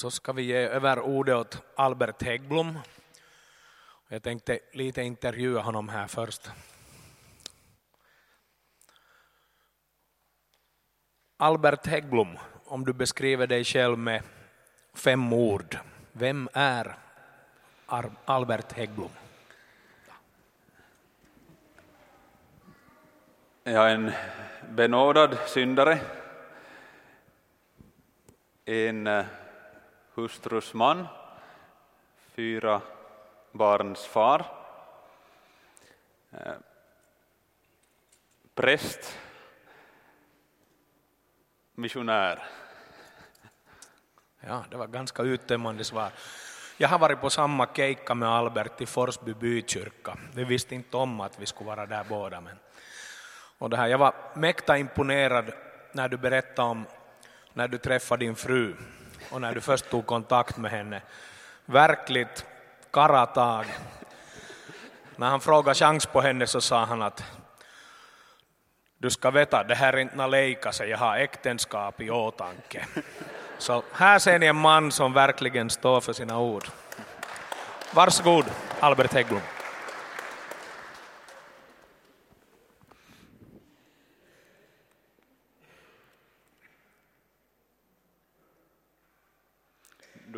så ska vi ge över ordet åt Albert Häggblom. Jag tänkte lite intervjua honom här först. Albert Häggblom, om du beskriver dig själv med fem ord. Vem är Albert Häggblom? Jag är en benådad syndare, en eh, hustrus man, fyra barns far, eh, präst, missionär. Ja, det var ganska uttömmande svar. Jag har varit på samma keikka med Albert i Forsby bykyrka. Vi visste inte om att vi skulle vara där båda. Men... Och det här, jag var mäkta imponerad när du berättade om när du träffade din fru och när du först tog kontakt med henne. Verkligt karatag. När han frågade chans på henne så sa han att du ska veta, det här är inte leka så jag har äktenskap i åtanke. Så här ser ni en man som verkligen står för sina ord. Varsågod, Albert Hägglund.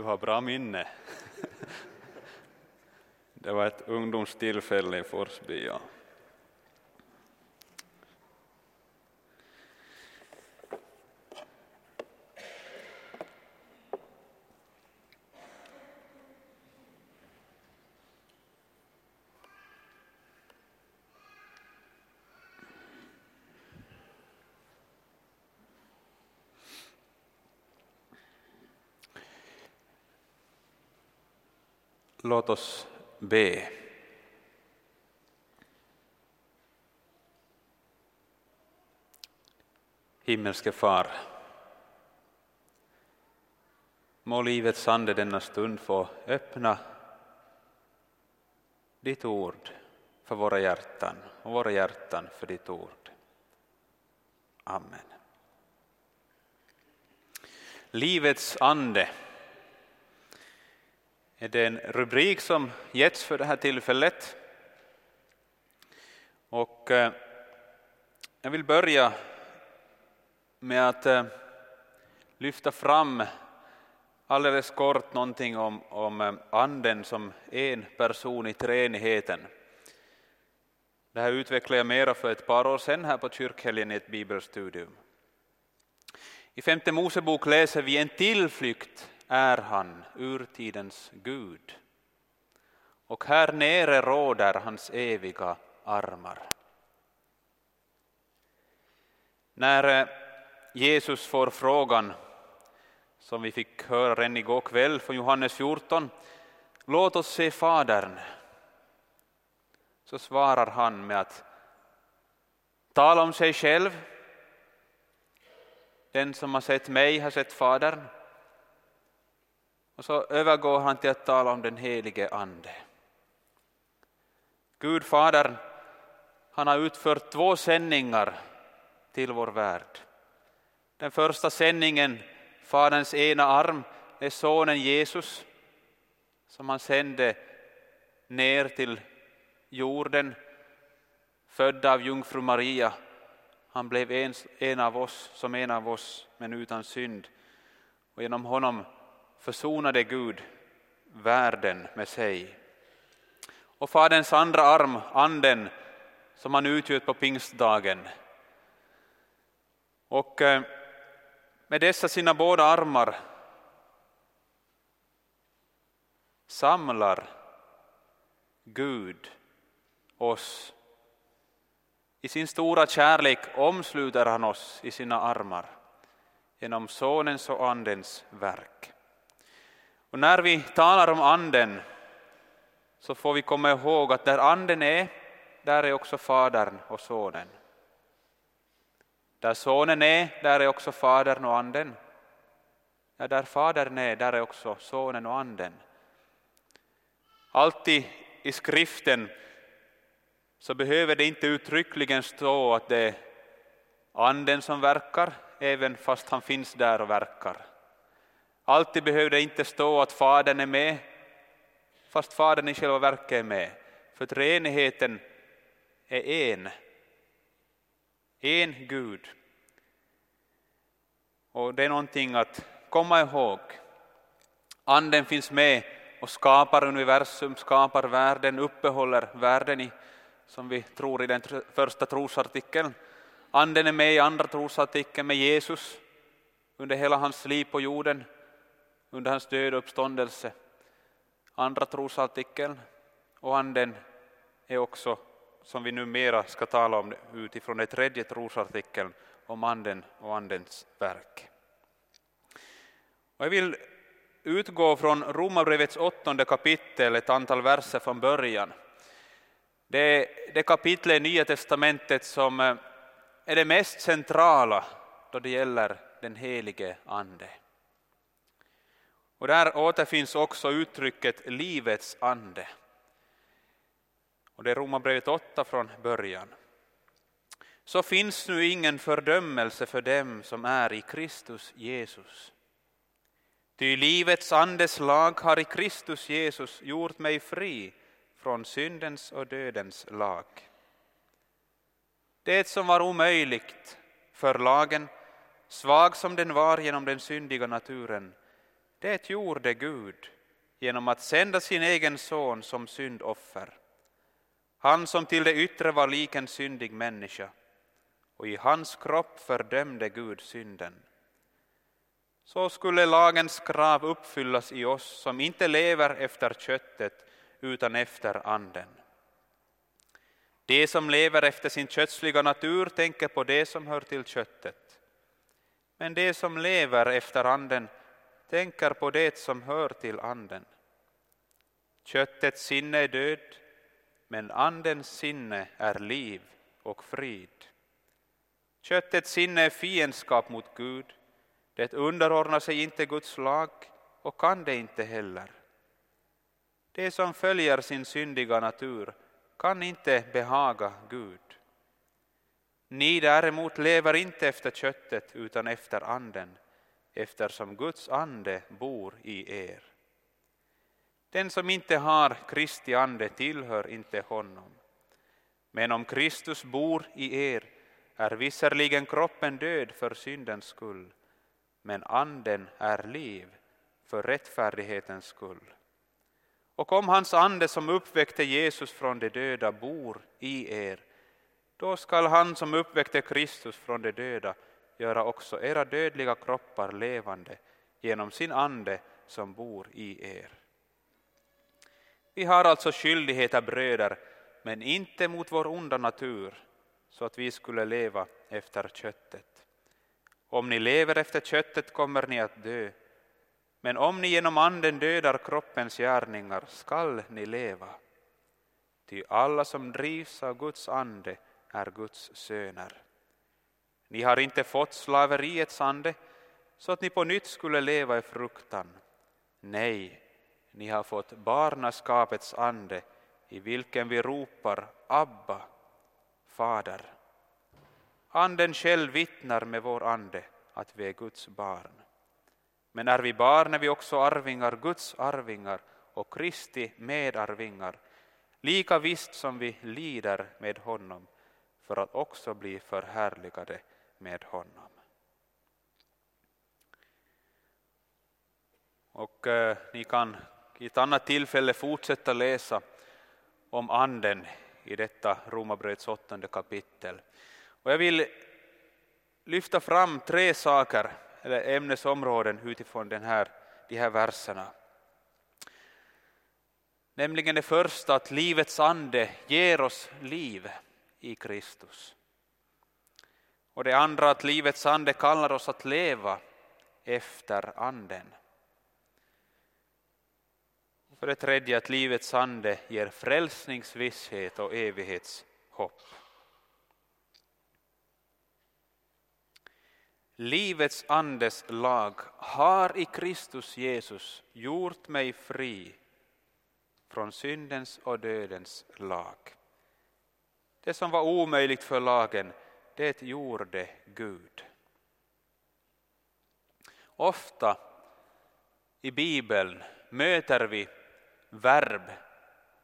Du har bra minne. Det var ett ungdomstillfälle i Forsby. Ja. Låt oss be. Himmelske Far, må livets ande denna stund få öppna ditt ord för våra hjärtan och våra hjärtan för ditt ord. Amen. Livets ande är en rubrik som getts för det här tillfället. Och eh, jag vill börja med att eh, lyfta fram alldeles kort någonting om, om eh, anden som en person i treenigheten. Det här utvecklade jag mera för ett par år sedan här på kyrkhelgen i ett bibelstudium. I femte Mosebok läser vi en tillflykt är han, urtidens Gud. Och här nere råder hans eviga armar. När eh, Jesus får frågan, som vi fick höra redan igår kväll från Johannes 14, låt oss se Fadern, så svarar han med att tala om sig själv. Den som har sett mig har sett Fadern. Och så övergår han till att tala om den helige Ande. Gud Fadern, han har utfört två sändningar till vår värld. Den första sändningen, Faderns ena arm, är sonen Jesus som han sände ner till jorden, född av jungfru Maria. Han blev en, en av oss, som en av oss, men utan synd. Och genom honom försonade Gud världen med sig. Och Faderns andra arm, Anden, som han utgjöt på pingstdagen. Och eh, med dessa sina båda armar samlar Gud oss. I sin stora kärlek omsluter han oss i sina armar genom Sonens och Andens verk. Och när vi talar om anden så får vi komma ihåg att där anden är, där är också Fadern och Sonen. Där Sonen är, där är också Fadern och Anden. Ja, där Fadern är, där är också Sonen och Anden. Alltid i skriften så behöver det inte uttryckligen stå att det är Anden som verkar, även fast han finns där och verkar. Alltid behövde det inte stå att Fadern är med, fast Fadern i själva verket är med. För treenigheten är en. En Gud. Och det är någonting att komma ihåg. Anden finns med och skapar universum, skapar världen, uppehåller världen i, som vi tror i den första trosartikeln. Anden är med i andra trosartikeln med Jesus under hela hans liv på jorden, under hans död och uppståndelse. Andra trosartikeln och anden är också, som vi numera ska tala om utifrån den tredje trosartikeln, om anden och andens verk. Och jag vill utgå från Romarbrevets åttonde kapitel, ett antal verser från början. Det är det kapitel i Nya testamentet som eh, är det mest centrala då det gäller den helige Ande. Och där återfinns också uttrycket livets ande. Och det är Romarbrevet 8 från början. Så finns nu ingen fördömelse för dem som är i Kristus Jesus. Ty livets andes lag har i Kristus Jesus gjort mig fri från syndens och dödens lag. Det som var omöjligt för lagen, svag som den var genom den syndiga naturen, det gjorde Gud genom att sända sin egen son som syndoffer. Han som till det yttre var lik en syndig människa, och i hans kropp fördömde Gud synden. Så skulle lagens krav uppfyllas i oss som inte lever efter köttet utan efter anden. De som lever efter sin kötsliga natur tänker på det som hör till köttet. Men de som lever efter anden tänker på det som hör till anden. Köttets sinne är död, men andens sinne är liv och frid. Köttets sinne är fiendskap mot Gud, det underordnar sig inte Guds lag och kan det inte heller. Det som följer sin syndiga natur kan inte behaga Gud. Ni däremot lever inte efter köttet utan efter anden, eftersom Guds ande bor i er. Den som inte har Kristi ande tillhör inte honom. Men om Kristus bor i er är visserligen kroppen död för syndens skull, men anden är liv för rättfärdighetens skull. Och om hans ande som uppväckte Jesus från de döda bor i er, då skall han som uppväckte Kristus från de döda göra också era dödliga kroppar levande genom sin ande som bor i er. Vi har alltså skyldigheter bröder, men inte mot vår onda natur, så att vi skulle leva efter köttet. Om ni lever efter köttet kommer ni att dö, men om ni genom anden dödar kroppens gärningar skall ni leva. Ty alla som drivs av Guds ande är Guds söner. Ni har inte fått slaveriets ande så att ni på nytt skulle leva i fruktan. Nej, ni har fått barnaskapets ande i vilken vi ropar Abba, Fader. Anden själv vittnar med vår ande att vi är Guds barn. Men är vi barn är vi också arvingar, Guds arvingar och Kristi medarvingar, lika visst som vi lider med honom för att också bli förhärligade med honom. Och eh, ni kan i ett annat tillfälle fortsätta läsa om anden i detta Romarbrevets åttonde kapitel. Och jag vill lyfta fram tre saker, eller ämnesområden utifrån den här, de här verserna. Nämligen det första att livets ande ger oss liv i Kristus. Och det andra att livets ande kallar oss att leva efter anden. För det tredje att livets ande ger frälsningsvisshet och evighetshopp. Livets andes lag har i Kristus Jesus gjort mig fri från syndens och dödens lag. Det som var omöjligt för lagen, det gjorde Gud. Ofta i Bibeln möter vi verb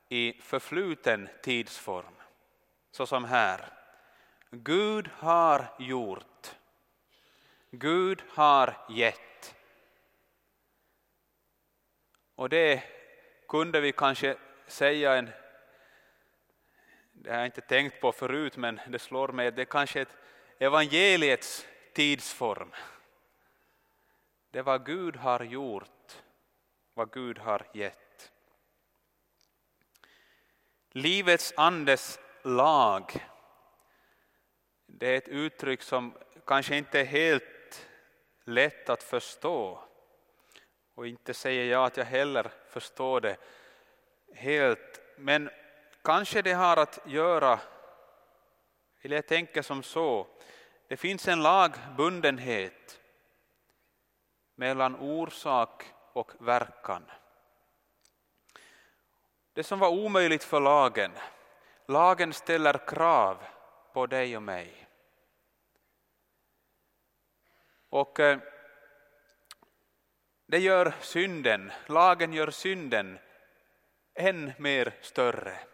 i förfluten tidsform, såsom här. Gud har gjort. Gud har gett. Och det kunde vi kanske säga en det har jag inte tänkt på förut men det slår mig att det är kanske ett evangeliets tidsform. Det är vad Gud har gjort, vad Gud har gett. Livets andes lag, det är ett uttryck som kanske inte är helt lätt att förstå. Och inte säger jag att jag heller förstår det helt, men kanske det har att göra, eller jag tänker som så, det finns en lagbundenhet mellan orsak och verkan. Det som var omöjligt för lagen, lagen ställer krav på dig och mig. Och eh, det gör synden, lagen gör synden än mer större.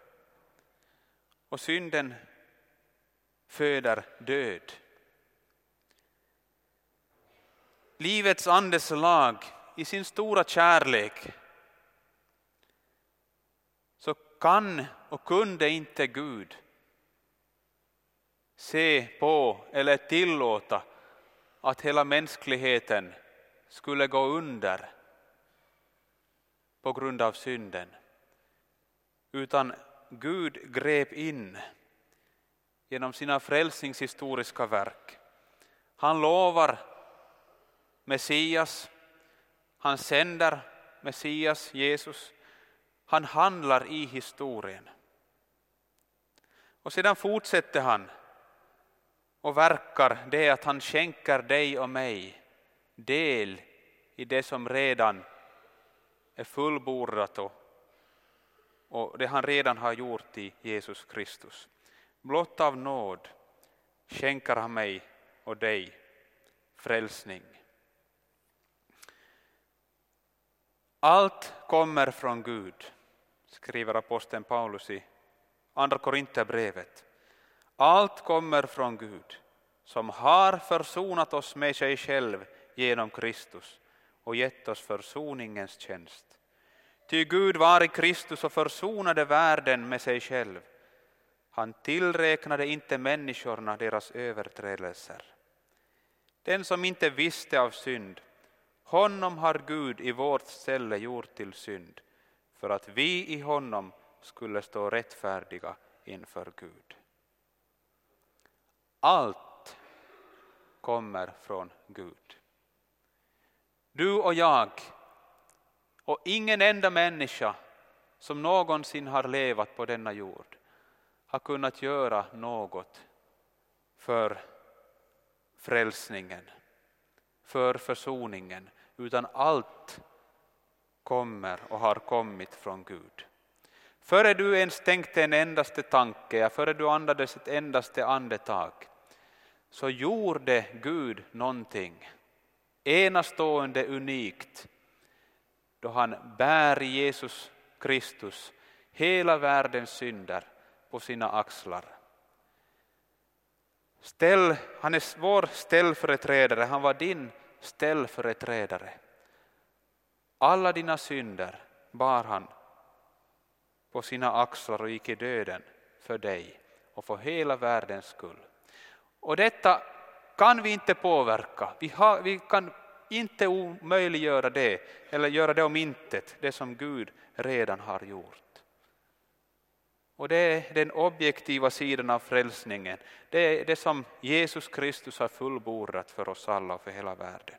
Och synden föder död. Livets andes lag i sin stora kärlek så kan och kunde inte Gud se på eller tillåta att hela mänskligheten skulle gå under på grund av synden. Utan Gud grep in genom sina frälsningshistoriska verk. Han lovar Messias, han sänder Messias, Jesus, han handlar i historien. Och sedan fortsätter han och verkar det att han skänker dig och mig del i det som redan är fullbordat och, och det han redan har gjort i Jesus Kristus. Blott av nåd skänker han mig och dig frälsning. Allt kommer från Gud, skriver aposteln Paulus i Andra Korinthierbrevet. Allt kommer från Gud som har försonat oss med sig själv genom Kristus och gett oss försoningens tjänst. Ty Gud var i Kristus och försonade världen med sig själv. Han tillräknade inte människorna deras överträdelser. Den som inte visste av synd, honom har Gud i vårt ställe gjort till synd för att vi i honom skulle stå rättfärdiga inför Gud. Allt kommer från Gud. Du och jag och ingen enda människa som någonsin har levat på denna jord har kunnat göra något för frälsningen, för försoningen, utan allt kommer och har kommit från Gud. Före du ens tänkte en endaste tanke, före du andades ett endaste andetag, så gjorde Gud någonting enastående unikt då han bär Jesus Kristus hela världens synder på sina axlar. Ställ, han är vår ställföreträdare, han var din ställföreträdare. Alla dina synder bar han på sina axlar och gick i döden för dig och för hela världens skull. Och detta kan vi inte påverka. Vi, har, vi kan inte omöjliggöra det eller göra det om intet, det som Gud redan har gjort. Och det är den objektiva sidan av frälsningen. Det är det som Jesus Kristus har fullbordat för oss alla och för hela världen.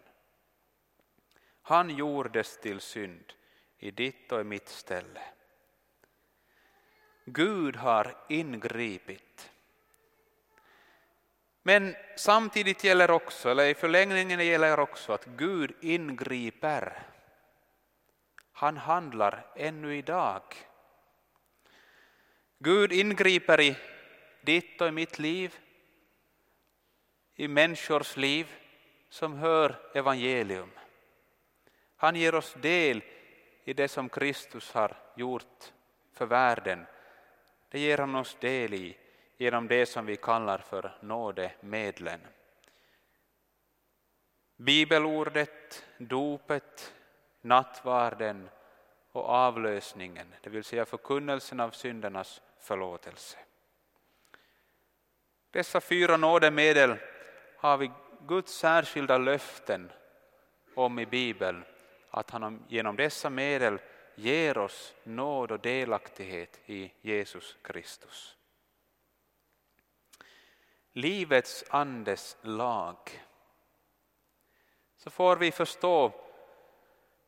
Han gjordes till synd i ditt och i mitt ställe. Gud har ingripit. Men samtidigt gäller också, eller i förlängningen gäller också att Gud ingriper. Han handlar ännu idag. Gud ingriper i ditt och i mitt liv, i människors liv som hör evangelium. Han ger oss del i det som Kristus har gjort för världen. Det ger han oss del i genom det som vi kallar för nådemedlen. Bibelordet, dopet, nattvarden och avlösningen, det vill säga förkunnelsen av syndernas förlåtelse. Dessa fyra nådemedel har vi Guds särskilda löften om i Bibeln, att han genom dessa medel ger oss nåd och delaktighet i Jesus Kristus. Livets andes lag. Så får vi förstå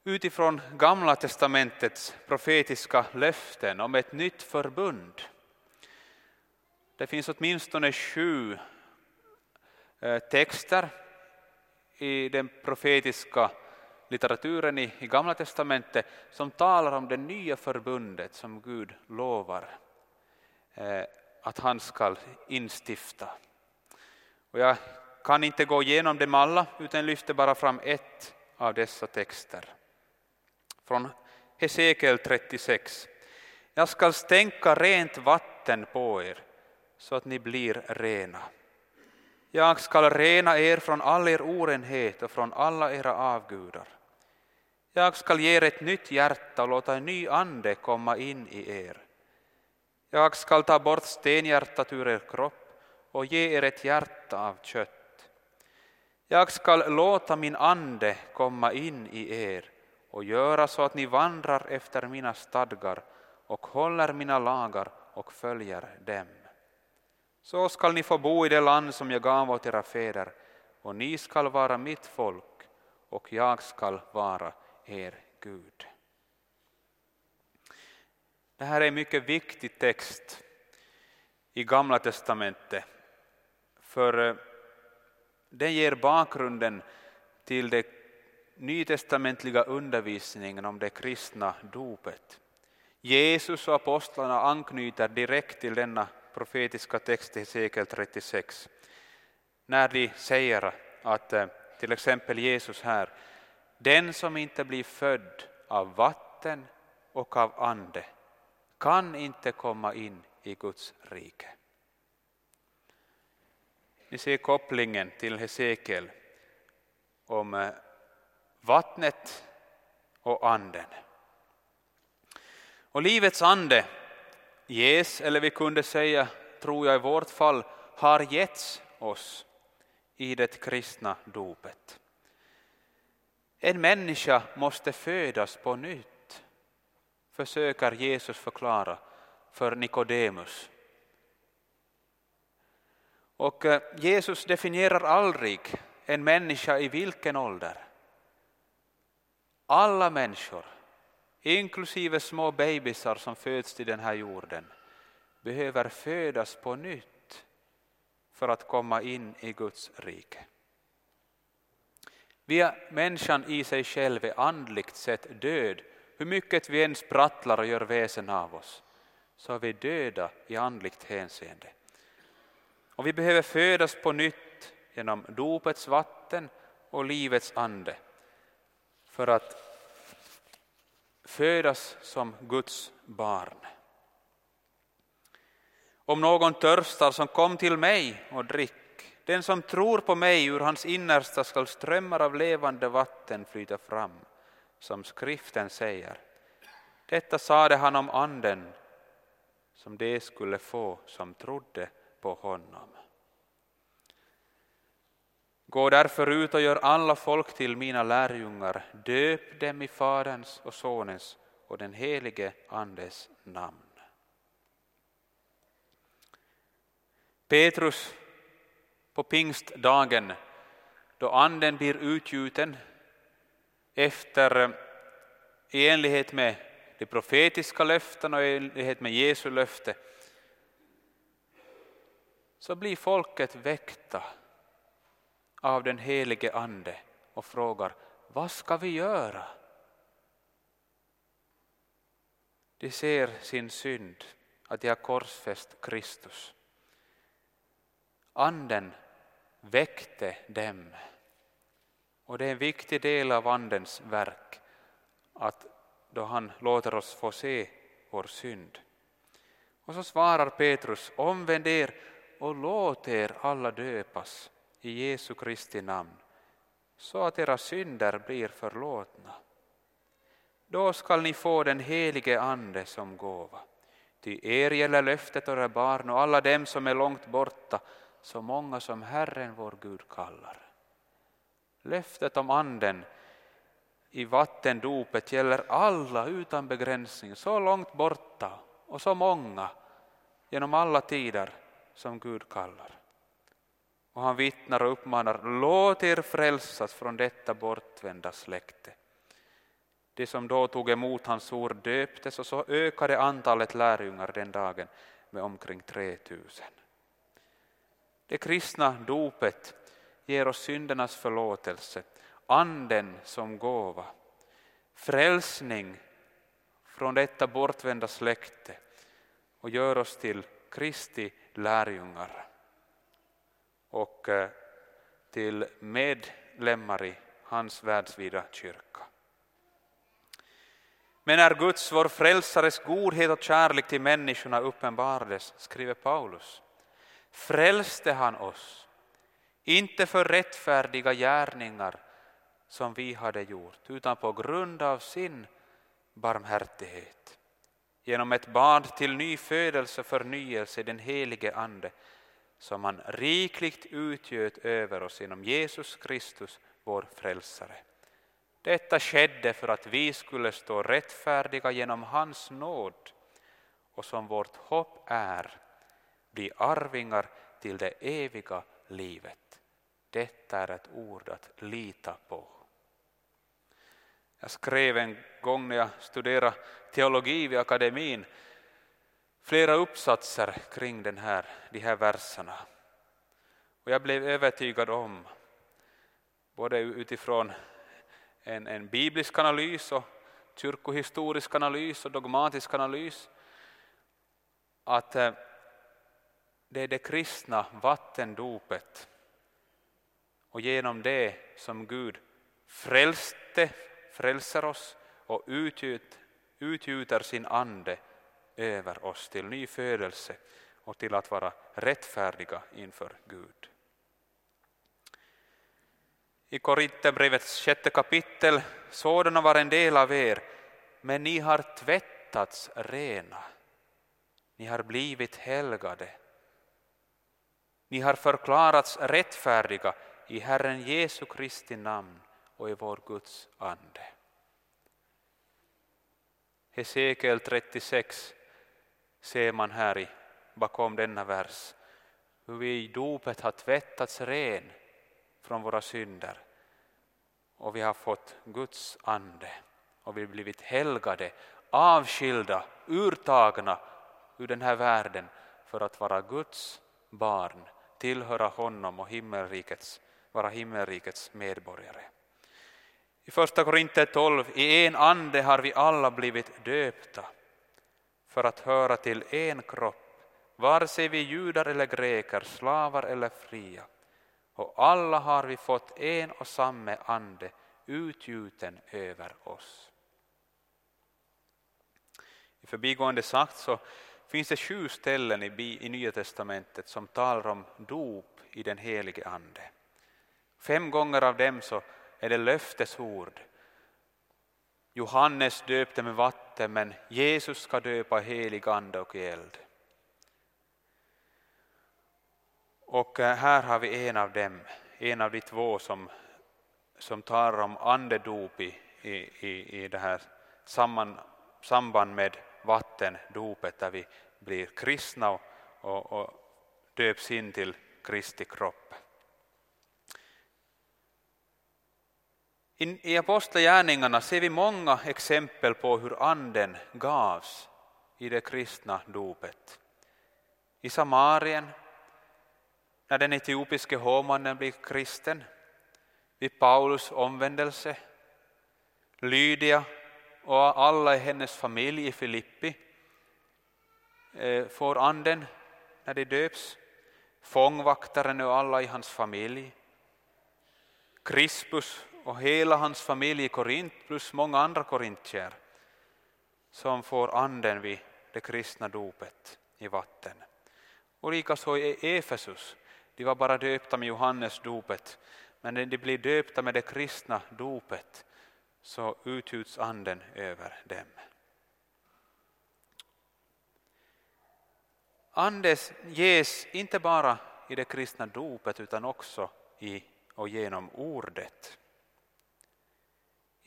utifrån Gamla testamentets profetiska löften om ett nytt förbund. Det finns åtminstone sju eh, texter i den profetiska litteraturen i, i Gamla testamentet som talar om det nya förbundet som Gud lovar eh, att han ska instifta. Och jag kan inte gå igenom dem alla utan lyfter bara fram ett av dessa texter. Från Hesekiel 36. Jag skall stänka rent vatten på er så att ni blir rena. Jag skall rena er från all er orenhet och från alla era avgudar. Jag skall ge er ett nytt hjärta och låta en ny ande komma in i er. Jag skall ta bort stenhjärtat ur er kropp och ge er ett hjärta av kött. Jag skall låta min ande komma in i er och göra så att ni vandrar efter mina stadgar och håller mina lagar och följer dem. Så skall ni få bo i det land som jag gav åt era fäder och ni skall vara mitt folk och jag skall vara er Gud. Det här är en mycket viktig text i Gamla testamentet för eh, den ger bakgrunden till den nytestamentliga undervisningen om det kristna dopet. Jesus och apostlarna anknyter direkt till denna profetiska text i Hesekiel 36 när de säger att eh, till exempel Jesus här den som inte blir född av vatten och av ande kan inte komma in i Guds rike. Ni ser kopplingen till Hesekiel om eh, vattnet och anden. Och livets ande ges, eller vi kunde säga, tror jag i vårt fall, har getts oss i det kristna dopet. En människa måste födas på nytt, försöker Jesus förklara för Nikodemus. Och eh, Jesus definierar aldrig en människa i vilken ålder. Alla människor, inklusive små bebisar som föds till den här jorden, behöver födas på nytt för att komma in i Guds rike. Vi är människan i sig själv är andligt sett död. Hur mycket vi än sprattlar och gör väsen av oss så är vi döda i andligt hänseende. Och vi behöver födas på nytt genom dopets vatten och livets ande för att födas som Guds barn. Om någon törstar som kom till mig och drick den som tror på mig, ur hans innersta skall strömmar av levande vatten flyta fram, som skriften säger. Detta sade han om anden som de skulle få som trodde på honom. Gå därför ut och gör alla folk till mina lärjungar, döp dem i Faderns och Sonens och den helige Andes namn. Petrus på pingstdagen då anden blir utgjuten efter i enlighet med de profetiska löftena och i enlighet med Jesu löfte så blir folket väckta av den helige Ande och frågar vad ska vi göra? De ser sin synd, att de har korsfäst Kristus. Anden väckte dem. Och det är en viktig del av Andens verk att då han låter oss få se vår synd. Och så svarar Petrus, omvänd er och låt er alla döpas i Jesu Kristi namn så att era synder blir förlåtna. Då skall ni få den helige Ande som gåva. Ty er gäller löftet och era barn och alla dem som är långt borta, så många som Herren vår Gud kallar. Löftet om Anden i vattendopet gäller alla utan begränsning, så långt borta och så många genom alla tider som Gud kallar. Och han vittnar och uppmanar, låt er frälsas från detta bortvända släkte. De som då tog emot hans ord döptes och så ökade antalet lärjungar den dagen med omkring 3000. Det kristna dopet ger oss syndernas förlåtelse, anden som gåva, frälsning från detta bortvända släkte och gör oss till Kristi lärjungar och eh, till medlemmar i hans världsvida kyrka. Men när Guds, vår frälsares godhet och kärlek till människorna uppenbarades, skriver Paulus, frälste han oss, inte för rättfärdiga gärningar som vi hade gjort, utan på grund av sin barmhärtighet. Genom ett bad till ny födelse och förnyelse i den helige Ande som han rikligt utgöt över oss genom Jesus Kristus, vår frälsare. Detta skedde för att vi skulle stå rättfärdiga genom hans nåd och som vårt hopp är bli arvingar till det eviga livet. Detta är ett ord att lita på. Jag skrev en gång när jag studerade teologi vid akademin flera uppsatser kring den här, de här verserna. Och jag blev övertygad om, både utifrån en, en biblisk analys och kyrkohistorisk analys och dogmatisk analys, att eh, det är det kristna vattendopet och genom det som Gud frälste, frälser oss och utgjut, utgjuter sin ande över oss till ny födelse och till att vara rättfärdiga inför Gud. I Korinthierbrevets sjätte kapitel, sådana var en del av er, men ni har tvättats rena. Ni har blivit helgade. Ni har förklarats rättfärdiga i Herren Jesu Kristi namn och i vår Guds ande. Hesekiel 36 ser man här i, bakom denna vers hur vi i dopet har tvättats ren från våra synder och vi har fått Guds ande och vi har blivit helgade, avskilda, urtagna ur den här världen för att vara Guds barn, tillhöra honom och himmelrikets, vara himmelrikets medborgare. I första Korinther 12, i en ande har vi alla blivit döpta för att höra till en kropp, vare sig vi judar eller greker, slavar eller fria. Och alla har vi fått en och samma ande utgjuten över oss. I förbigående sagt så finns det sju ställen i, i Nya testamentet som talar om dop i den helige Ande. Fem gånger av dem så är det löftesord Johannes döpte med vatten men Jesus ska döpa helig ande och eld. Och eh, här har vi en av dem, en av de två som, som talar om andedop i, i, i det här samman, samband med vattendopet där vi blir kristna och, och, och döps in till Kristi kropp. I Apostlagärningarna ser vi många exempel på hur anden gavs i det kristna dopet. I Samarien, när den etiopiske hovmannen blir kristen, vid Paulus omvändelse, Lydia och alla i hennes familj i Filippi eh, får anden när de döps, fångvaktaren och alla i hans familj, Crispus och hela hans familj i Korint plus många andra korintier som får anden vid det kristna dopet i vatten. Och likaså i Efesus, de var bara döpta med Johannes dopet, men när de blir döpta med det kristna dopet så utgjuts anden över dem. Andes ges inte bara i det kristna dopet utan också i och genom ordet.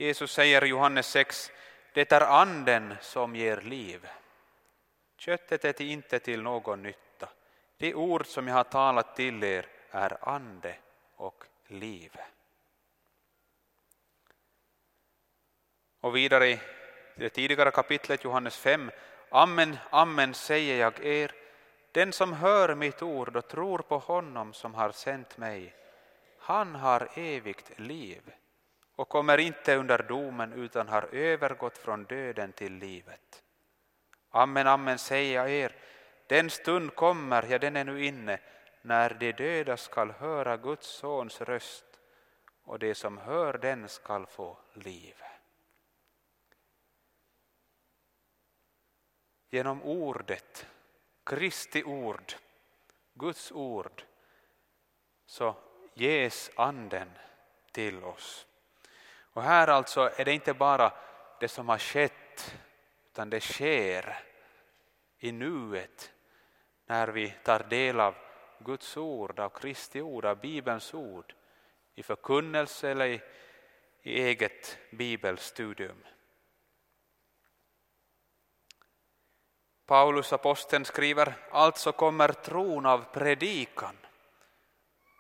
Jesus säger i Johannes 6, det är anden som ger liv. Köttet är inte till någon nytta. Det ord som jag har talat till er är ande och liv. Och vidare i det tidigare kapitlet, Johannes 5. Amen, amen säger jag er, den som hör mitt ord och tror på honom som har sänt mig, han har evigt liv och kommer inte under domen utan har övergått från döden till livet. Amen, amen säger jag er, den stund kommer, ja den är nu inne, när de döda skall höra Guds sons röst och de som hör den skall få liv. Genom ordet, Kristi ord, Guds ord, så ges anden till oss. Och här alltså är det inte bara det som har skett, utan det sker i nuet när vi tar del av Guds ord, av Kristi ord, av Bibelns ord i förkunnelse eller i, i eget bibelstudium. Paulus aposteln skriver, alltså kommer tron av predikan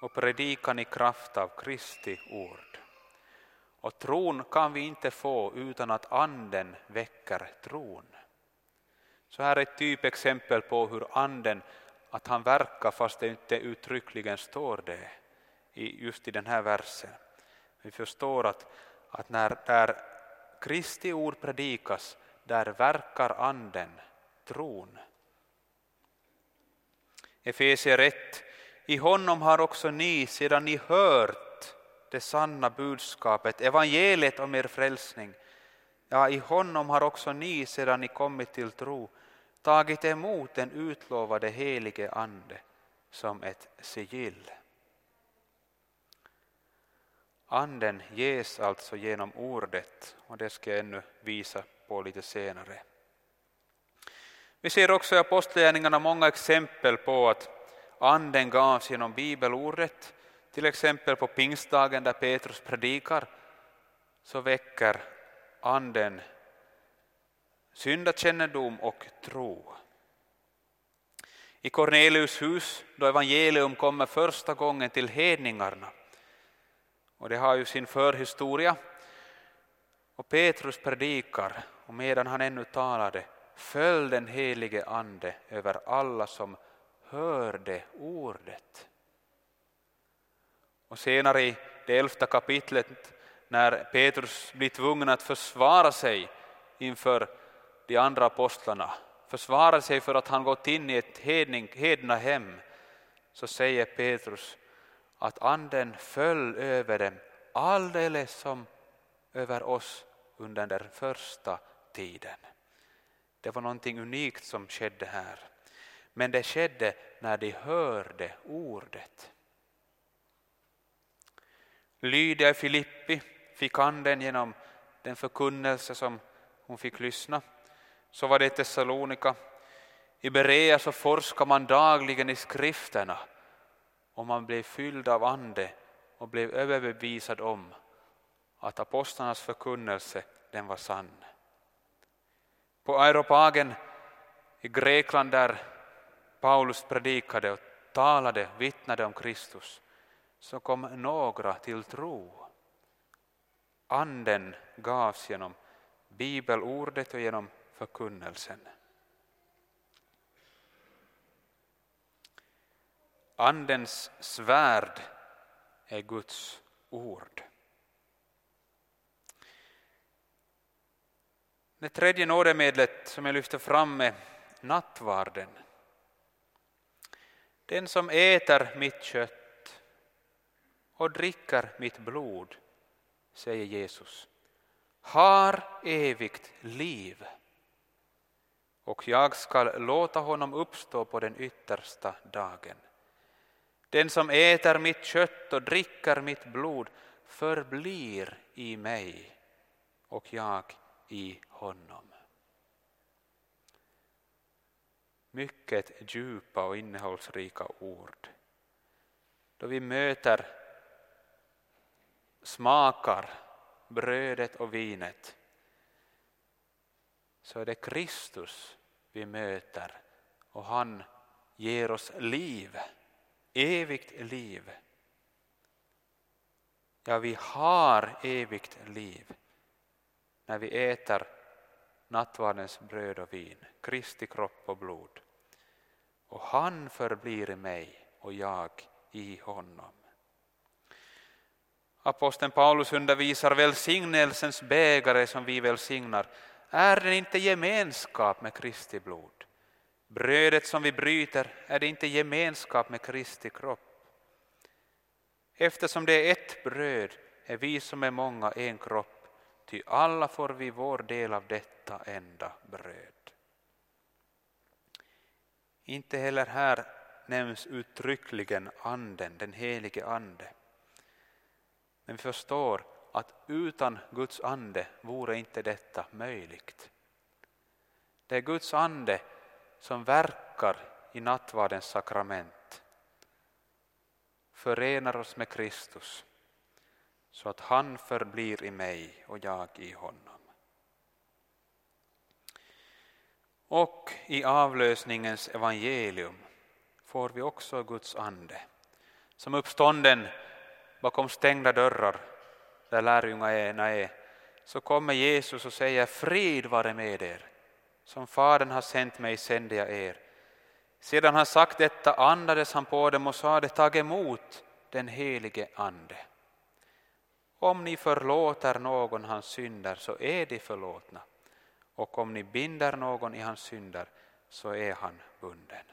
och predikan i kraft av Kristi ord. Och tron kan vi inte få utan att anden väcker tron. Så här är ett typexempel på hur anden, att han verkar fast det inte uttryckligen står det just i den här versen. Vi förstår att, att när där Kristi ord predikas, där verkar anden, tron. Efesier 1. I honom har också ni, sedan ni hört det sanna budskapet, evangeliet om er frälsning, ja, i honom har också ni, sedan ni kommit till tro, tagit emot den utlovade helige Ande som ett sigill. Anden ges alltså genom ordet och det ska jag ännu visa på lite senare. Vi ser också i Apostlagärningarna många exempel på att anden gavs genom bibelordet. Till exempel på pingstdagen där Petrus predikar så väcker anden syndakännedom och tro. I Cornelius hus, då evangelium kommer första gången till hedningarna, och det har ju sin förhistoria, och Petrus predikar, och medan han ännu talade föll den helige Ande över alla som hörde ordet. Och senare i det elfte kapitlet när Petrus blir tvungen att försvara sig inför de andra apostlarna, försvara sig för att han gått in i ett hedning, hedna hem, så säger Petrus att anden föll över dem alldeles som över oss under den första tiden. Det var någonting unikt som skedde här. Men det skedde när de hörde ordet. Lydia Filippi fick anden genom den förkunnelse som hon fick lyssna. Så var det i Thessalonika. I Berea så forskar man dagligen i skrifterna och man blev fylld av ande och blev överbevisad om att apostlarnas förkunnelse den var sann. På Aeropagen i Grekland där Paulus predikade och talade, vittnade om Kristus, så kom några till tro. Anden gavs genom bibelordet och genom förkunnelsen. Andens svärd är Guds ord. Det tredje nådemedlet som jag lyfter fram är nattvarden. Den som äter mitt kött och dricker mitt blod säger Jesus, har evigt liv och jag skall låta honom uppstå på den yttersta dagen. Den som äter mitt kött och dricker mitt blod förblir i mig och jag i honom. Mycket djupa och innehållsrika ord. Då vi möter, smakar brödet och vinet så är det Kristus vi möter och han ger oss liv, evigt liv. Ja, vi har evigt liv när vi äter nattvardens bröd och vin, Kristi kropp och blod. Och han förblir i mig och jag i honom. Aposteln Paulus undervisar välsignelsens bägare som vi välsignar. Är den inte gemenskap med Kristi blod? Brödet som vi bryter, är det inte gemenskap med Kristi kropp? Eftersom det är ett bröd är vi som är många en kropp, ty alla får vi vår del av detta enda bröd. Inte heller här nämns uttryckligen anden, den helige ande. Men vi förstår att utan Guds ande vore inte detta möjligt. Det är Guds ande som verkar i nattvardens sakrament, förenar oss med Kristus så att han förblir i mig och jag i honom. Och i avlösningens evangelium får vi också Guds ande som uppstånden bakom stängda dörrar där lärjungarna är så kommer Jesus och säger frid vare med er. Som Fadern har sänt mig sänder jag er. Sedan han sagt detta andades han på dem och sade tag emot den helige Ande. Om ni förlåter någon hans synder så är de förlåtna och om ni binder någon i hans synder så är han bunden.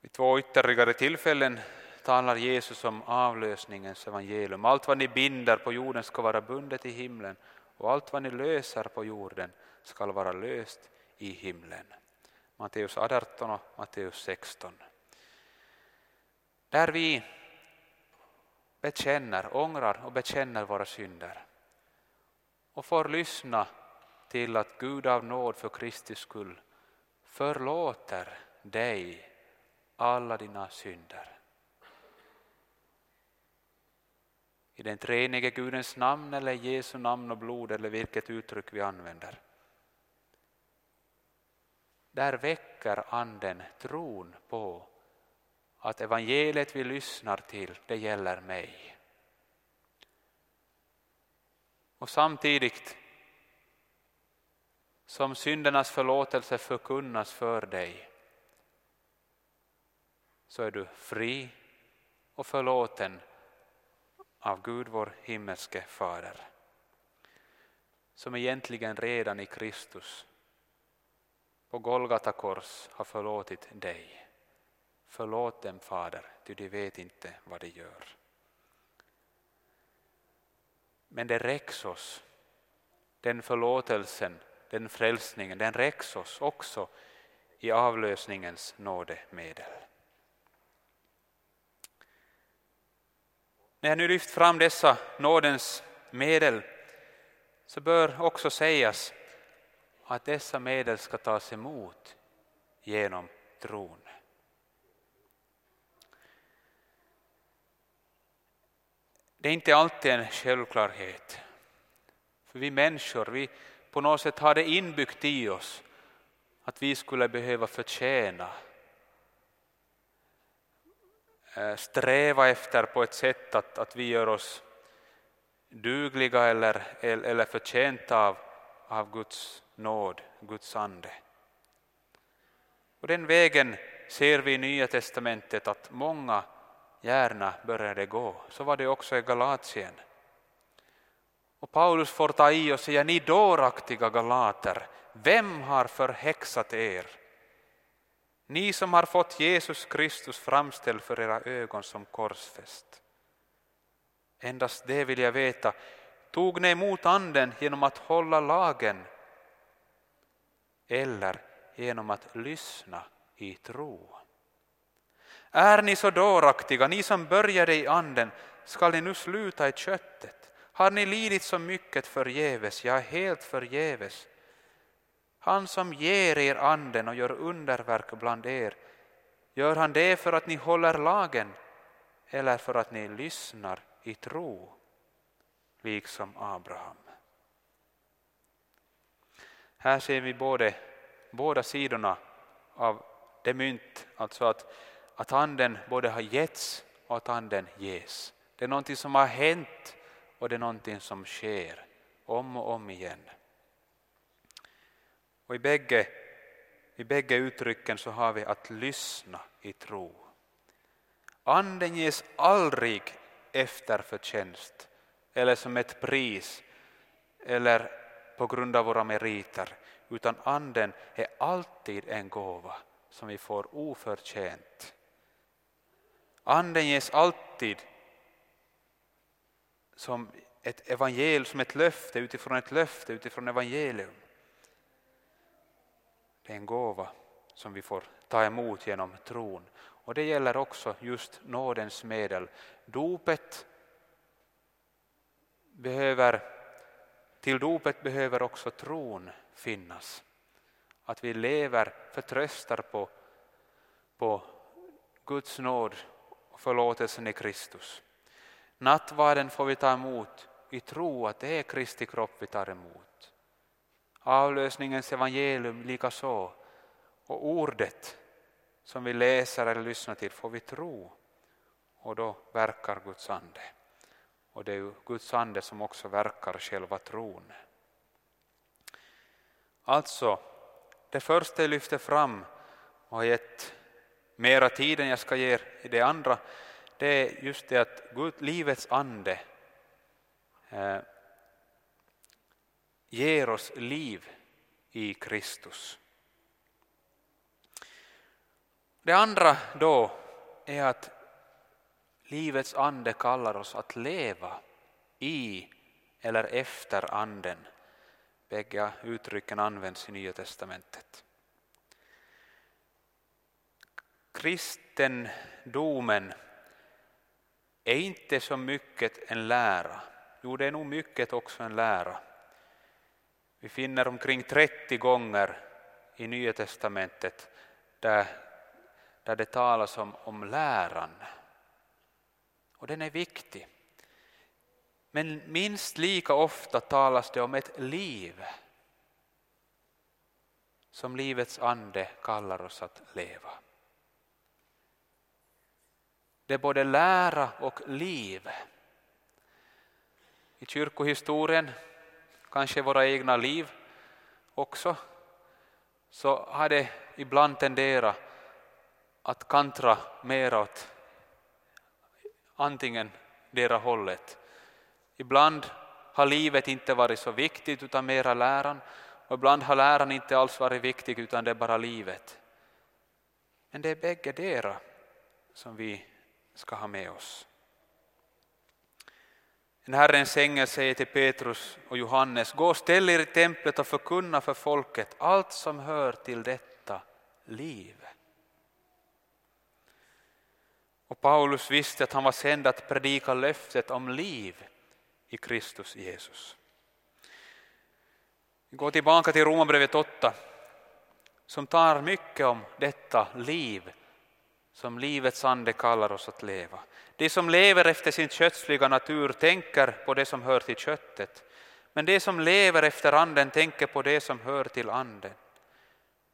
Vid två ytterligare tillfällen talar Jesus om avlösningens evangelium. Allt vad ni binder på jorden ska vara bundet i himlen och allt vad ni löser på jorden ska vara löst i himlen. Matteus 18 och Matteus 16. Där vi bekänner, ångrar och bekänner våra synder och får lyssna till att Gud av nåd för Kristi skull förlåter dig alla dina synder. I den treenige Gudens namn eller Jesu namn och blod eller vilket uttryck vi använder. Där väcker anden tron på att evangeliet vi lyssnar till, det gäller mig. Och samtidigt som syndernas förlåtelse förkunnas för dig så är du fri och förlåten av Gud vår himmelske Fader som egentligen redan i Kristus på Golgata kors har förlåtit dig. Förlåt dem, Fader, ty de vet inte vad de gör. Men det räcks oss, den förlåtelsen, den frälsningen, den räcks oss också i avlösningens nådemedel. När jag nu lyft fram dessa nådens medel så bör också sägas att dessa medel ska tas emot genom tron. Det är inte alltid en självklarhet. För vi människor, vi på något sätt har det inbyggt i oss att vi skulle behöva förtjäna Eh, sträva efter på ett sätt att, att vi gör oss dugliga eller, eller förtjänta av, av Guds nåd, Guds ande. Och den vägen ser vi i Nya testamentet att många gärna började gå. Så var det också i Galatien. Och Paulus får ta i och säga, ni dåraktiga galater, vem har förhäxat er? Ni som har fått Jesus Kristus framställd för era ögon som korsfäst. Endast det vill jag veta. Tog ni emot anden genom att hålla lagen eller genom att lyssna i tro? Är ni så dåraktiga, ni som började i anden, skall ni nu sluta i köttet? Har ni lidit så mycket förgäves, ja, helt förgäves? Han som ger er anden och gör underverk bland er, gör han det för att ni håller lagen eller för att ni lyssnar i tro, liksom Abraham? Här ser vi både, båda sidorna av det mynt, alltså att, att anden både har getts och att anden ges. Det är någonting som har hänt och det är någonting som sker om och om igen. Och i bägge, i bägge uttrycken så har vi att lyssna i tro. Anden ges aldrig efter förtjänst eller som ett pris eller på grund av våra meriter, utan anden är alltid en gåva som vi får oförtjänt. Anden ges alltid som ett evangelium, som ett löfte utifrån ett löfte, utifrån evangelium. Det är en gåva som vi får ta emot genom tron. Och det gäller också just nådens medel. Dopet behöver, till dopet behöver också tron finnas. Att vi lever, förtröstar på, på Guds nåd och förlåtelsen i Kristus. Nattvarden får vi ta emot i tro att det är Kristi kropp vi tar emot. Avlösningens evangelium likaså. Och ordet som vi läser eller lyssnar till får vi tro och då verkar Guds ande. Och det är ju Guds ande som också verkar själva tron. Alltså, det första jag lyfter fram och har gett mera tid än jag ska ge i det andra, det är just det att Gud, livets ande eh, ger oss liv i Kristus. Det andra då är att livets ande kallar oss att leva i eller efter anden. Bägge uttrycken används i Nya testamentet. Kristendomen är inte så mycket en lära. Jo, det är nog mycket också en lära. Vi finner omkring 30 gånger i Nya testamentet där, där det talas om, om läran. Och den är viktig. Men minst lika ofta talas det om ett liv som livets ande kallar oss att leva. Det är både lära och liv. I kyrkohistorien, kanske i våra egna liv också, så har det ibland tenderat att kantra mer åt antingen dera hållet. Ibland har livet inte varit så viktigt utan mera läran och ibland har läran inte alls varit viktig utan det är bara livet. Men det är bägge dera som vi ska ha med oss. En Herrens ängel säger till Petrus och Johannes, gå och ställ er i templet och förkunna för folket allt som hör till detta liv. Och Paulus visste att han var sänd att predika löftet om liv i Kristus Jesus. Vi går tillbaka till Romarbrevet 8 som tar mycket om detta liv som livets ande kallar oss att leva. De som lever efter sin kötsliga natur tänker på det som hör till köttet, men de som lever efter anden tänker på det som hör till anden.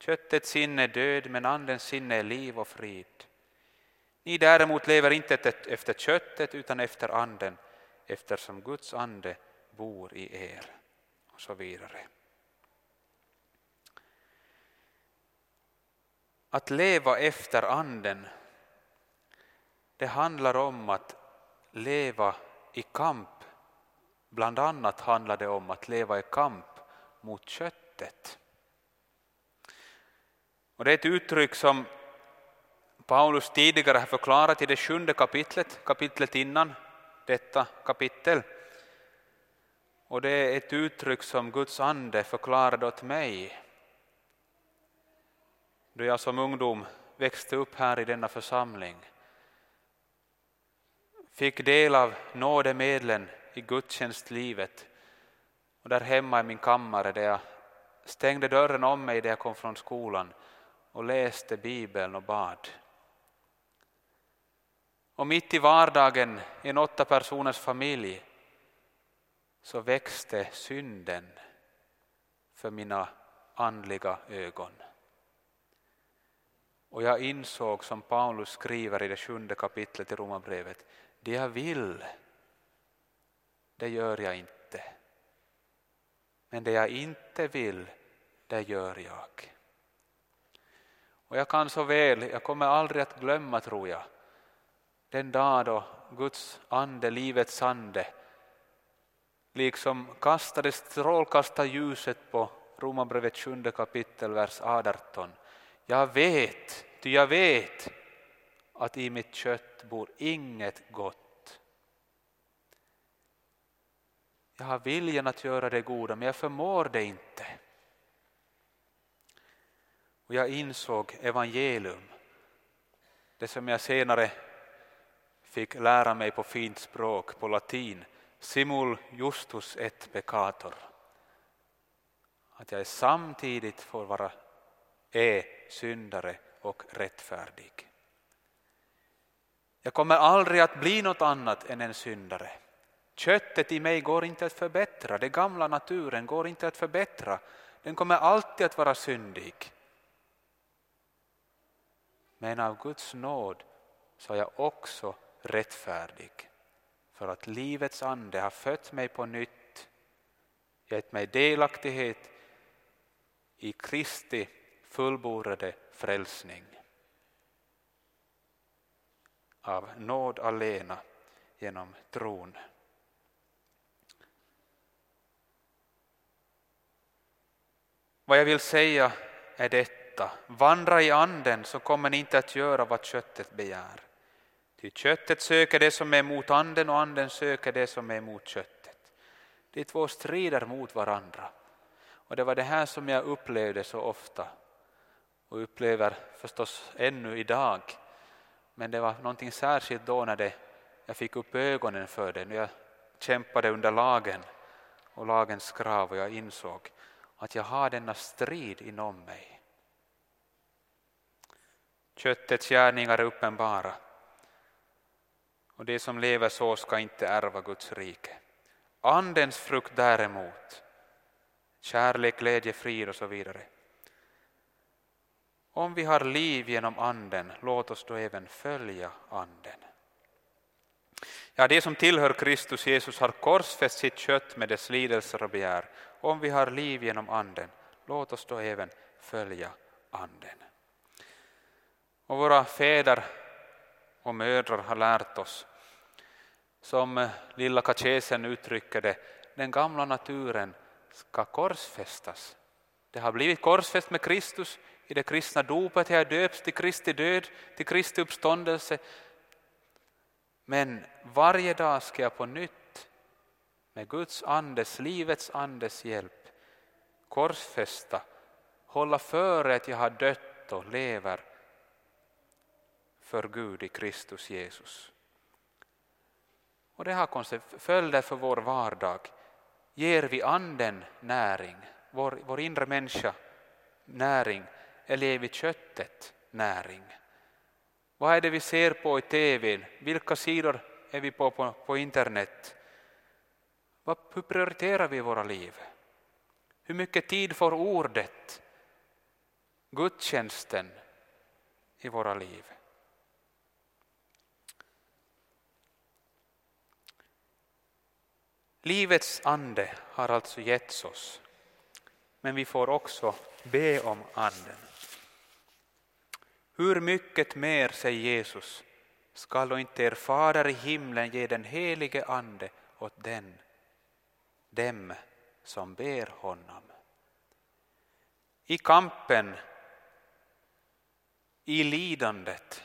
Köttets sinne är död, men andens sinne är liv och frid. Ni däremot lever inte efter köttet utan efter anden, eftersom Guds ande bor i er. Och så vidare. Att leva efter anden, det handlar om att leva i kamp. Bland annat handlar det om att leva i kamp mot köttet. Och det är ett uttryck som Paulus tidigare har förklarat i det sjunde kapitlet, kapitlet innan, detta kapitel. Och det är ett uttryck som Guds ande förklarade åt mig då jag som ungdom växte upp här i denna församling. Fick del av nådemedlen i gudstjänstlivet och där hemma i min kammare där jag stängde dörren om mig när jag kom från skolan och läste Bibeln och bad. Och mitt i vardagen i en åtta personers familj så växte synden för mina andliga ögon. Och jag insåg som Paulus skriver i det sjunde kapitlet i Romarbrevet, det jag vill, det gör jag inte. Men det jag inte vill, det gör jag. Och jag kan så väl, jag kommer aldrig att glömma tror jag, den dag då Guds ande, livets ande, liksom kastade strålkastarljuset på Romarbrevet 7 kapitel, vers 18. Jag vet, ty jag vet att i mitt kött bor inget gott. Jag har viljan att göra det goda, men jag förmår det inte. Och jag insåg evangelium, det som jag senare fick lära mig på fint språk, på latin, simul justus et peccator. Att jag samtidigt får vara är syndare och rättfärdig. Jag kommer aldrig att bli något annat än en syndare. Köttet i mig går inte att förbättra, den gamla naturen går inte att förbättra. Den kommer alltid att vara syndig. Men av Guds nåd så är jag också rättfärdig för att livets ande har fött mig på nytt, gett mig delaktighet i Kristi fullbordade frälsning. Av nåd alena genom tron. Vad jag vill säga är detta, vandra i anden så kommer ni inte att göra vad köttet begär. Ty köttet söker det som är mot anden och anden söker det som är mot köttet. De två strider mot varandra. Och det var det här som jag upplevde så ofta och upplever förstås ännu idag. Men det var någonting särskilt då när det, jag fick upp ögonen för det, när jag kämpade under lagen och lagens krav och jag insåg att jag har denna strid inom mig. Köttets gärningar är uppenbara och det som lever så ska inte ärva Guds rike. Andens frukt däremot, kärlek, glädje, frid och så vidare, om vi har liv genom anden, låt oss då även följa anden. Ja, det som tillhör Kristus Jesus har korsfäst sitt kött med dess lidelser och begär. Om vi har liv genom anden, låt oss då även följa anden. Och våra fäder och mödrar har lärt oss, som lilla katekesen uttrycker det, den gamla naturen ska korsfästas. Det har blivit korsfäst med Kristus i det kristna dopet, jag döps till Kristi död, till Kristi uppståndelse. Men varje dag ska jag på nytt med Guds andes, livets andes hjälp korsfästa, hålla före att jag har dött och lever för Gud i Kristus Jesus. Och det har följder för vår vardag. Ger vi anden näring, vår, vår inre människa näring, eller ger vi köttet näring? Vad är det vi ser på i tv? Vilka sidor är vi på på, på internet? Vad, hur prioriterar vi våra liv? Hur mycket tid får ordet, gudstjänsten i våra liv? Livets ande har alltså getts oss, men vi får också be om anden. Hur mycket mer, säger Jesus, skall då inte er fader i himlen ge den helige ande åt den, dem som ber honom. I kampen, i lidandet,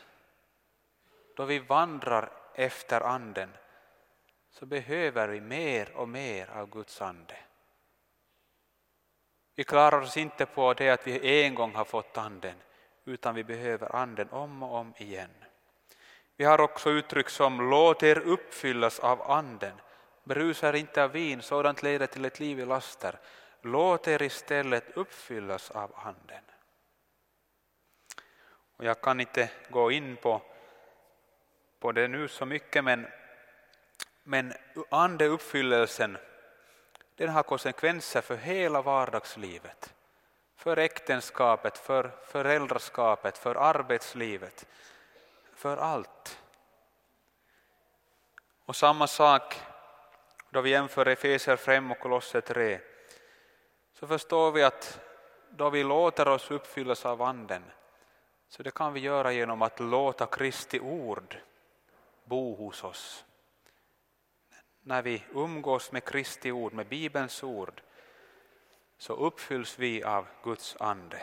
då vi vandrar efter anden, så behöver vi mer och mer av Guds ande. Vi klarar oss inte på det att vi en gång har fått anden, utan vi behöver anden om och om igen. Vi har också uttryck som låt er uppfyllas av anden. Berusa er inte av vin, sådant leder till ett liv i laster. Låt er istället uppfyllas av anden. Och jag kan inte gå in på, på det nu så mycket, men, men andeuppfyllelsen den har konsekvenser för hela vardagslivet. För äktenskapet, för föräldraskapet, för arbetslivet, för allt. Och samma sak då vi jämför Efeser 5 och Kolosser 3 så förstår vi att då vi låter oss uppfyllas av Anden så det kan vi göra genom att låta Kristi ord bo hos oss. När vi umgås med Kristi ord, med Bibelns ord, så uppfylls vi av Guds ande.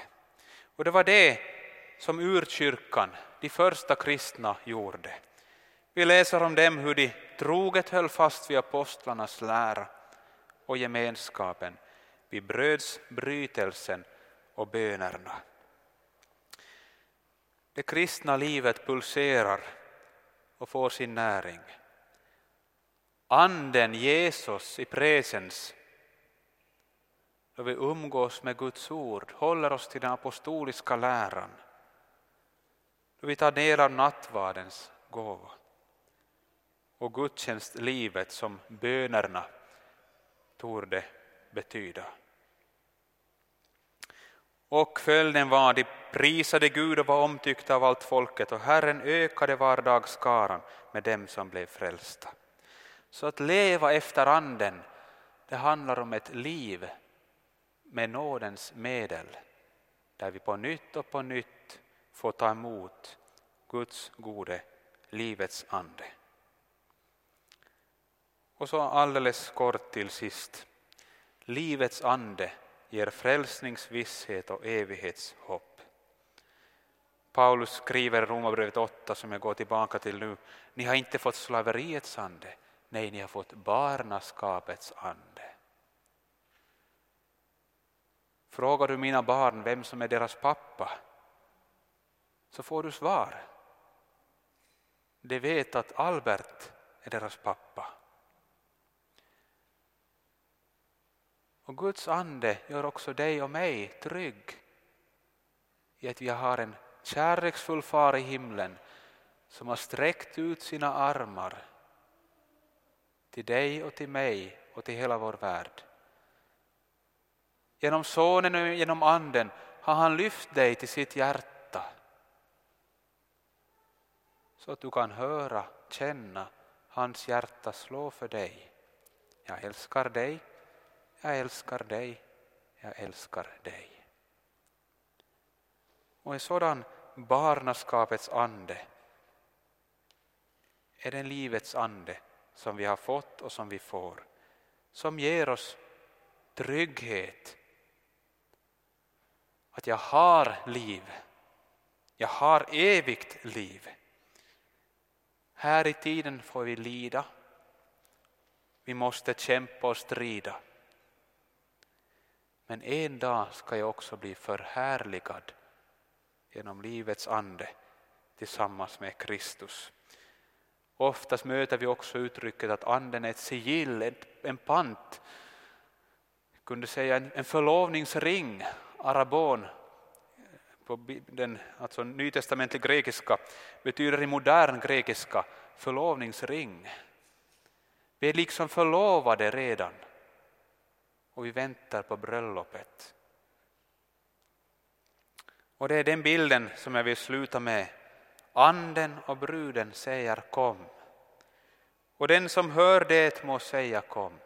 Och det var det som urkyrkan, de första kristna, gjorde. Vi läser om dem hur de troget höll fast vid apostlarnas lära och gemenskapen, vid brödsbrytelsen och bönerna. Det kristna livet pulserar och får sin näring. Anden Jesus i presens då vi umgås med Guds ord, håller oss till den apostoliska läran, då vi tar del av nattvardens gåva och gudstjänstlivet som bönerna torde betyda. Och följden var de prisade Gud och var omtyckta av allt folket och Herren ökade vardagsskaran med dem som blev frälsta. Så att leva efter anden, det handlar om ett liv med nådens medel där vi på nytt och på nytt får ta emot Guds gode livets ande. Och så alldeles kort till sist. Livets ande ger frälsningsvisshet och evighetshopp. Paulus skriver i Romarbrevet 8 som jag går tillbaka till nu. Ni har inte fått slaveriets ande, nej ni har fått barnaskapets ande. Frågar du mina barn vem som är deras pappa så får du svar. De vet att Albert är deras pappa. Och Guds ande gör också dig och mig trygg i att vi har en kärleksfull far i himlen som har sträckt ut sina armar till dig och till mig och till hela vår värld. Genom Sonen och genom Anden har han lyft dig till sitt hjärta så att du kan höra, känna hans hjärta slå för dig. Jag älskar dig jag älskar dig, jag älskar dig. Och en sådan barnaskapets ande är den livets ande som vi har fått och som vi får, som ger oss trygghet. Att jag har liv, jag har evigt liv. Här i tiden får vi lida, vi måste kämpa och strida. Men en dag ska jag också bli förhärligad genom livets ande tillsammans med Kristus. Oftast möter vi också uttrycket att anden är ett sigill, en pant. Jag kunde säga en förlovningsring, arabon, på den alltså nytestamentlig grekiska, betyder i modern grekiska förlovningsring. Vi är liksom förlovade redan och vi väntar på bröllopet. Och det är den bilden som jag vill sluta med. Anden och bruden säger kom. Och den som hör det må säga kom.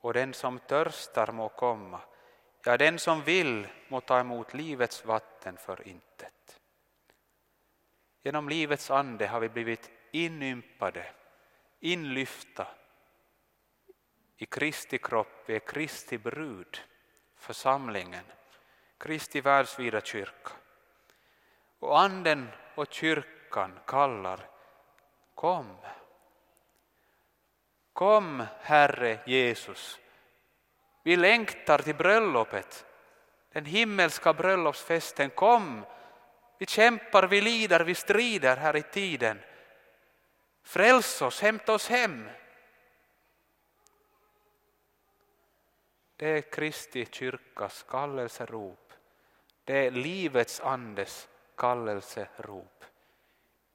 Och den som törstar må komma. Ja, den som vill må ta emot livets vatten för intet. Genom livets ande har vi blivit inympade, inlyfta i Kristi kropp, vi är Kristi brud, församlingen, Kristi världsvida kyrka. Och anden och kyrkan kallar, kom. Kom, Herre Jesus. Vi längtar till bröllopet, den himmelska bröllopsfesten. Kom, vi kämpar, vi lider, vi strider här i tiden. Fräls oss, hämta oss hem. Det är Kristi kyrkas kallelserop. Det är livets andes kallelserop.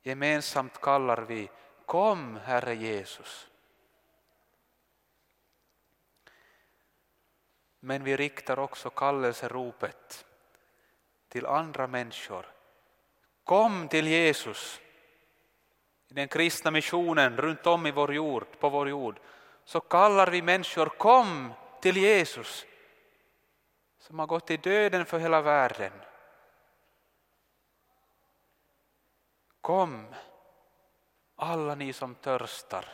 Gemensamt kallar vi Kom, Herre Jesus. Men vi riktar också kallelseropet till andra människor. Kom till Jesus. I den kristna missionen runt om i vår jord, på vår jord så kallar vi människor kom till Jesus som har gått i döden för hela världen. Kom, alla ni som törstar.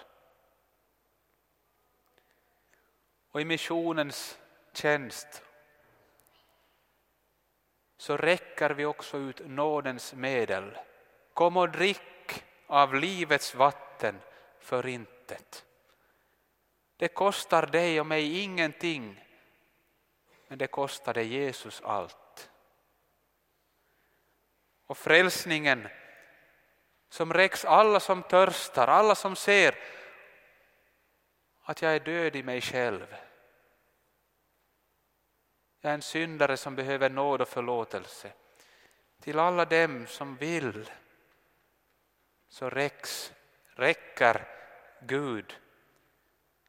Och i missionens tjänst så räcker vi också ut nådens medel. Kom och drick av livets vatten för intet. Det kostar dig och mig ingenting, men det kostade Jesus allt. Och frälsningen som räcks alla som törstar, alla som ser att jag är död i mig själv. Jag är en syndare som behöver nåd och förlåtelse. Till alla dem som vill så räcks, räcker Gud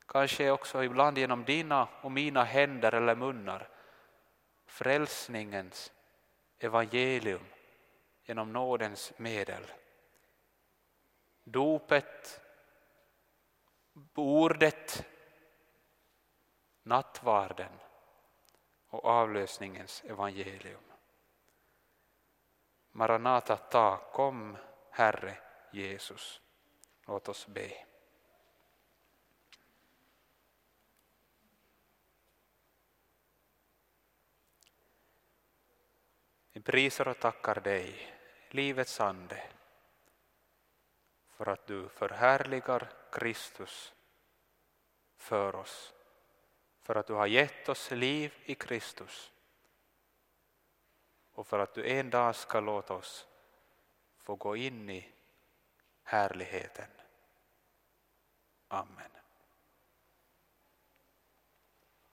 kanske också ibland genom dina och mina händer eller munnar, frälsningens evangelium genom nådens medel. Dopet, ordet, nattvarden och avlösningens evangelium. Maranata ta, kom Herre Jesus. Låt oss be. Vi prisar och tackar dig, livets ande, för att du förhärligar Kristus för oss, för att du har gett oss liv i Kristus och för att du en dag ska låta oss få gå in i härligheten. Amen.